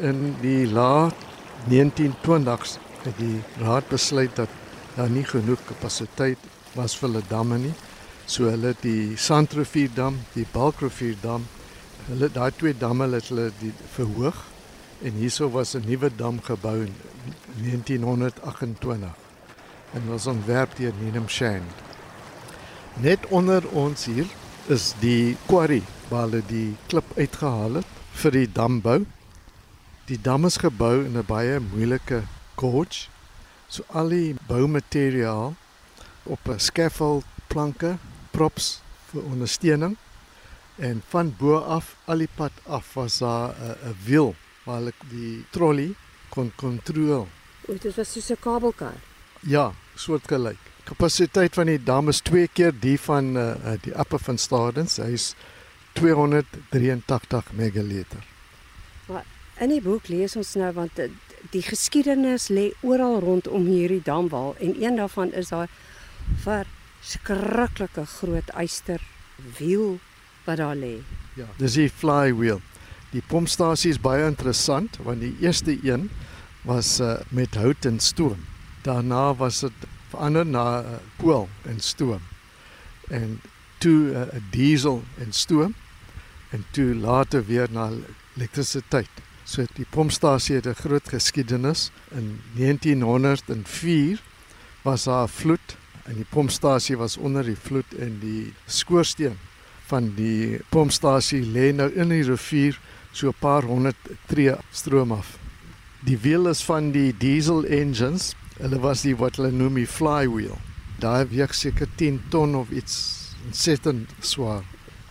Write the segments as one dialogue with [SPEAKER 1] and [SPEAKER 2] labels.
[SPEAKER 1] in die laat 1920s het die raad besluit dat daar nie genoeg kapasiteit was vir hulle damme nie. So hulle die Sandrivierdam, die Balkrivierdam, hulle daai twee damme het hulle die verhoog en hierso was 'n nuwe dam gebou in 1928 en was ontwerp deur Needham Shand. Net onder ons hier is die quarry waar hulle die klip uitgehaal het vir die dambou. Die dam is gebou in 'n baie moeilike gorge. So al die boumateriaal op 'n scaffold planke, props vir ondersteuning en van bo af al die pad af was daar 'n wiel waar hulle die trolley kon kontroleer.
[SPEAKER 2] O, dit was soos 'n kabelkar.
[SPEAKER 1] Ja, soortgelyk. Kapasiteit van die dam is twee keer die van uh, die Upper van Stadens. Hy is 283 megaliter.
[SPEAKER 2] Maar in die boek lees ons nou want die geskiedenis lê oral rondom hierdie damwal en een daarvan is daar verskriklike groot eyster wiel wat daar lê.
[SPEAKER 1] Ja, dis die flywheel. Die pompstasie is baie interessant want die eerste een was uh, met hout en stoom. Daarna was dit verander na uh, kool en stoom. En toe 'n uh, diesel en stoom en toe later weer na elektrisiteit. So die pompstasie het 'n groot geskiedenis. In 1904 was daar 'n vloed en die pompstasie was onder die vloed en die skoorsteen van die pompstasie lê nou in die rivier so 'n paar honderd tree stroom af. Die wiel is van die diesel engines. Hulle was die wat hulle noem die flywheel. Daai weeg seker 10 ton of iets ontsettend swaar.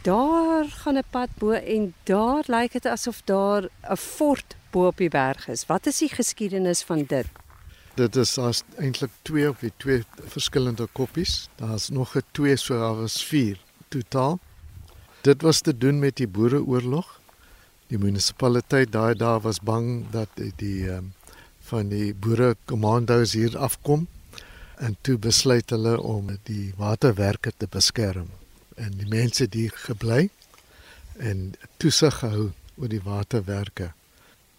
[SPEAKER 2] Daar gaan 'n pad bo en daar lyk dit asof daar 'n fort bo op die berg is. Wat is die geskiedenis van dit?
[SPEAKER 1] Dit is as eintlik twee of twee verskillende koppies. Daar's nog 'n twee so daar was 4 totaal. Dit was te doen met die boereoorlog. Die munisipaliteit daai daar was bang dat die, die um, van die boere kommando's hier afkom en toe besluit hulle om die waterwerke te beskerm en die mense die gebly en toesig gehou oor die waterwerke.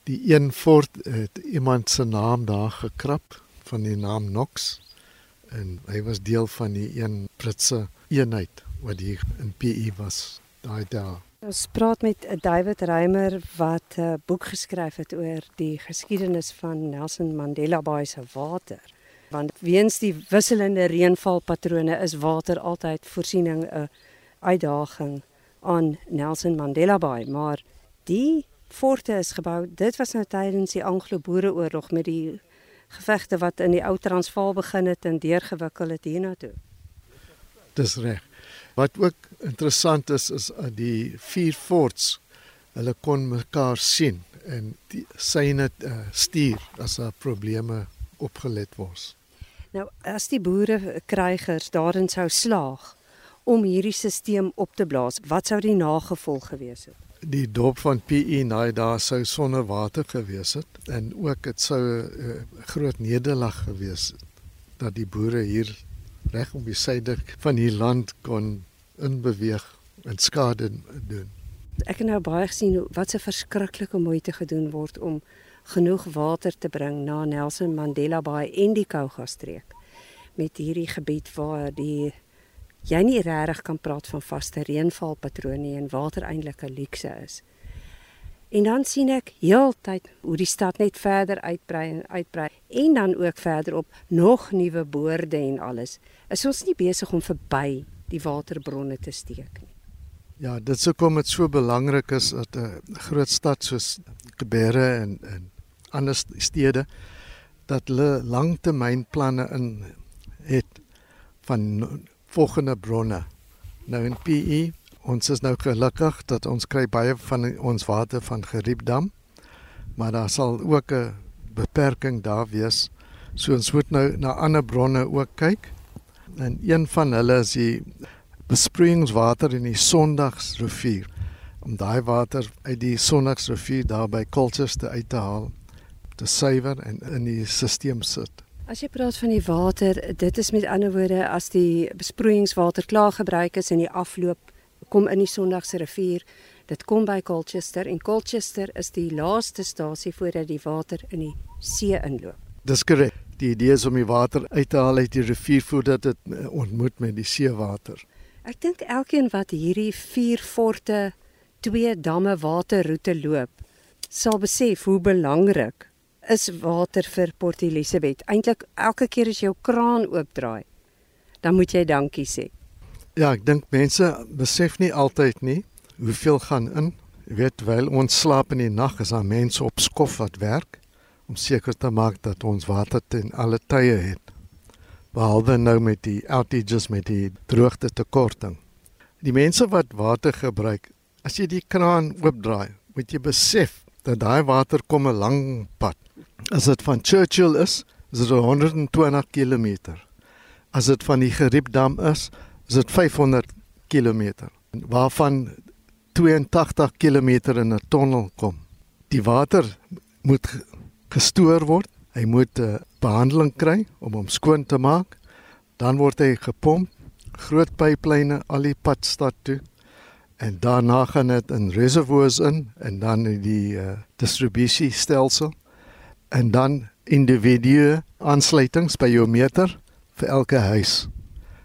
[SPEAKER 1] Die een fort het iemand se naam daar gekrap van die naam Knox en hy was deel van die een Britse eenheid wat hier in PE was daai daar.
[SPEAKER 2] Ons praat met David Reimer wat 'n boek geskryf het oor die geskiedenis van Nelson Mandela Bay se water. Want weens die wisselende reënvalpatrone is water altyd voorsiening 'n uitdaging aan Nelson Mandela Bay, maar die forte is gebou. Dit was nou tydens die Anglo-Boereoorlog met die gevegte wat in die ou Transvaal begin het en deurgewikkel het hiernatoe.
[SPEAKER 1] Dis reg. Wat ook interessant is is die vier forts. Hulle kon mekaar sien en die syne uh, stuur as daar probleme opgelet word.
[SPEAKER 2] Nou as die boere krygers daarin sou slaag om hierdie stelsel op te blaas, wat sou die nagevolg gewees het?
[SPEAKER 1] Die dop van PE naai daar sou sonder water gewees het en ook dit sou 'n uh, groot nederlaag gewees het dat die boere hier reg om die suide van die land kon inbeweeg en skade doen.
[SPEAKER 2] Ek het nou baie gesien wat 'n verskriklike moeite gedoen word om genoeg water te bring na Nelson Mandela Bay en die Kouga streek met hierdie gebied waar die jy nie regtig kan praat van vaste reënvalpatrone en water eintlik 'n luukse is. En dan sien ek heeltyd hoe die stad net verder uitbrei en uitbrei en dan ook verder op nog nuwe boorde en alles. Is ons nie besig om verby die waterbronne te steek nie?
[SPEAKER 1] Ja, dit sou kom dit so belangrik is dat 'n groot stad soos Geberre en en ander stede dat hulle langtermynplanne in het van volgende bronne. Nou in PE, ons is nou gelukkig dat ons kry baie van ons water van Geriepdam. Maar daar sal ook 'n beperking daar wees. So ons moet nou na ander bronne ook kyk. En een van hulle is die besproeiingswater in die Sondagsrivier. Om daai water uit die Sondagsrivier daar by Colchester uit te haal, te suiwer en in die stelsel sit.
[SPEAKER 2] As jy praat van die water, dit is met ander woorde as die besproeiingswater klaar gebruik is in die afloop kom in die Sondagse rivier, Dit kom by Colchester en Colchester is die laaste stasie voordat die water in die see inloop.
[SPEAKER 1] Dis korrek. Die idee is om die water uit te haal uit die rivier voordat dit eh, ontmoet met die seewater.
[SPEAKER 2] Ek dink elkeen wat hierdie vier forte twee damme waterroete loop, sal besef hoe belangrik is water vir Port Elizabeth. Eintlik elke keer as jy jou kraan oopdraai, dan moet jy dankie sê.
[SPEAKER 1] Ja, ek dink mense besef nie altyd nie hoeveel gaan in. Jy weet, terwyl ons slaap in die nag, is daar mense op skof wat werk om seker te maak dat ons water ten alle tye het. Behalwe nou met die outages met die droogte tekorting. Die mense wat water gebruik, as jy die kraan oopdraai, moet jy besef dat daai water kom 'n lang pad. As dit van Churchill is, is dit 120 km. As dit van die Geriepdam is, is dit 500 km. Waarvan 82 km in 'n tonnel kom. Die water moet gestoor word. Hy moet 'n uh, behandeling kry om hom skoon te maak. Dan word hy gepomp, groot pyplyne al die pad stad toe. En daarna gaan dit in reservoirs in en dan in die uh, distributiestelsel en dan individue aansluitings by jou meter vir elke huis.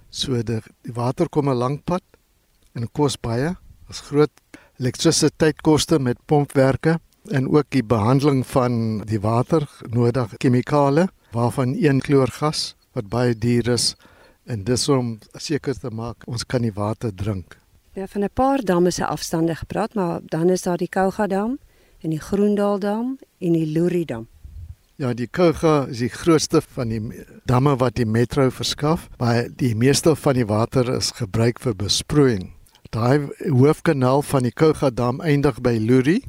[SPEAKER 1] So die, water kom 'n lang pad en kos baie. Is groot elektrisiteitskoste met pompwerke en ook die behandeling van die water nodig chemikale waarvan een kloorgas wat baie duur is en dis om seker te maak ons kan die water drink.
[SPEAKER 2] Ja, van 'n paar damme se afstande gepraat, maar dan is daar die Kouga dam en die Groendal dam en die Luri dam.
[SPEAKER 1] Ja, die Kouga is die grootste van die damme wat die metro verskaf, maar die meeste van die water is gebruik vir besproeiing. Daai hoofkanaal van die Kouga dam eindig by Luri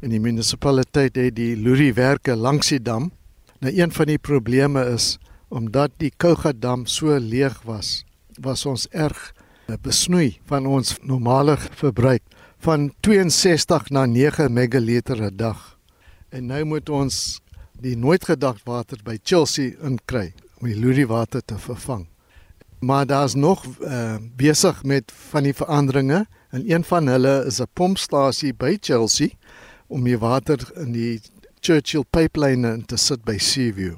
[SPEAKER 1] en die munisipaliteit het die Luri werke langs die dam. Nou een van die probleme is omdat die Kouga dam so leeg was, was ons erg besnoei van ons normale verbruik van 62 na 9 megaliter 'n dag. En nou moet ons die nooit gedagte water by Chelsea inkry om die Luri water te vervang. Maar daar's nog uh, besig met van die veranderinge en een van hulle is 'n pompstasie by Chelsea om die water in die Churchill pipeline te sit by Seaview.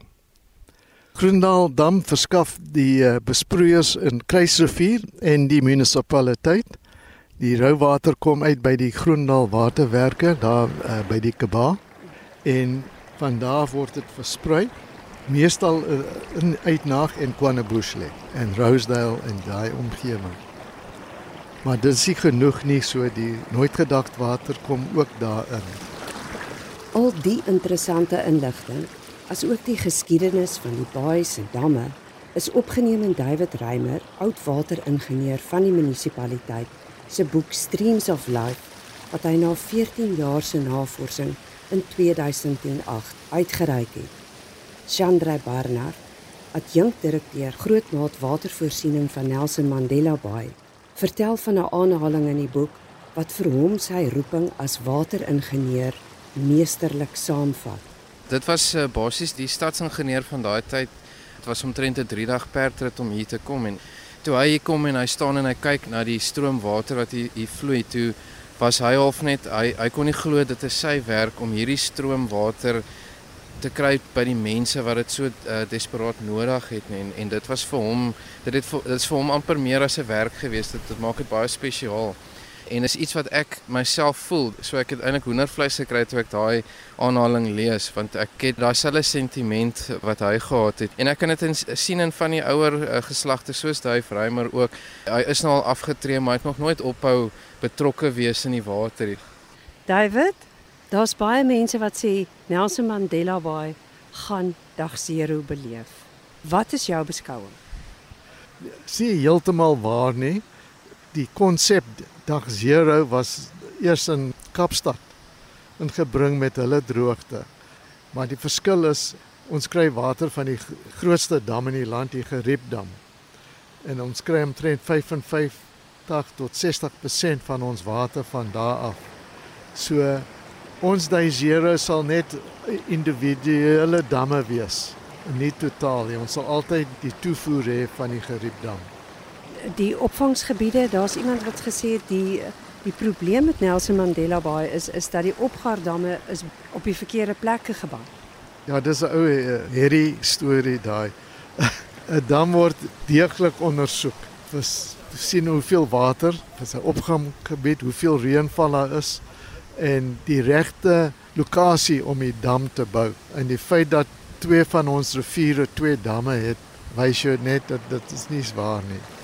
[SPEAKER 1] Groendal dam verskaf die uh, besproeiers in Kruisrivier en die munisipaliteit. Die rouwater kom uit by die Groendal waterwerke daar uh, by die Kaba en van daar word dit versprei meestal uh, in uitnag en Quanabushle en Rosedale en daai omgewing. Maar dit is nie genoeg nie so die nooit gedagte water kom ook daarin.
[SPEAKER 2] Al die interessante inligting asook die geskiedenis van die baais en damme is opgeneem in David Reimer, oudwateringenieur van die munisipaliteit, se boek Streams of Life wat hy na 14 jaar se navorsing in 2008 uitgereik het. Chandra Barnard, adjunkdirekteur grootmaat watervoorsiening van Nelson Mandela Bay, vertel van 'n aanhaling in die boek wat vir hom sy roeping as wateringenieur meesterlik saamvat
[SPEAKER 3] dit was uh, basies die stadsingenieur van daai tyd. Dit was omtrent 'n 3 dag perdrit om hier te kom en toe hy hier kom en hy staan en hy kyk na die stroomwater wat hier, hier vloei, toe was hy half net hy hy kon nie glo dit is sy werk om hierdie stroomwater te kry by die mense wat dit so uh, desperaat nodig het nie. en en dit was vir hom dit het dit is vir hom amper meer as 'n werk gewees dit, dit maak dit baie spesiaal en is iets wat ek myself voel. So ek het eintlik hoendervleis gekry toe ek daai aanhaling lees want ek het daai selfe sentiment wat hy gehad het. En ek kan dit sien in van die ouer uh, geslagte soos hy Vrymer ook. Hy is nou al afgetree maar hy het nog nooit ophou betrokke wees in die water nie.
[SPEAKER 2] David, daar's baie mense wat sê Nelson Mandela Bay gaan dag 0 beleef. Wat is jou beskouing?
[SPEAKER 1] Sien heeltemal waar nie. Die konsep dag 0 was eers in Kaapstad ingebring met hulle droogte. Maar die verskil is ons kry water van die grootste dam in die land, die Geriepdam. En ons kry omtrent 55 tot 60% van ons water van daar af. So ons 0 sal net individuele damme wees, nie totaal nie. Ons sal altyd die toevoer hê van die Geriepdam
[SPEAKER 2] die opvangsgebiede, daar's iemand wat gesê het die Die probleem met Nelson Mandela Bay is is dat die opgaardamme is op die verkeerde plekke gebou.
[SPEAKER 1] Ja, dis 'n ou uh, hierdie storie daai. 'n Dam word deeglik ondersoek. Dis sien hoeveel water, dis 'n opganggebied, hoeveel reënval daar is en die regte lokasie om die dam te bou. En die feit dat twee van ons riviere twee damme het, wys jou net dat dit is nie waar nie.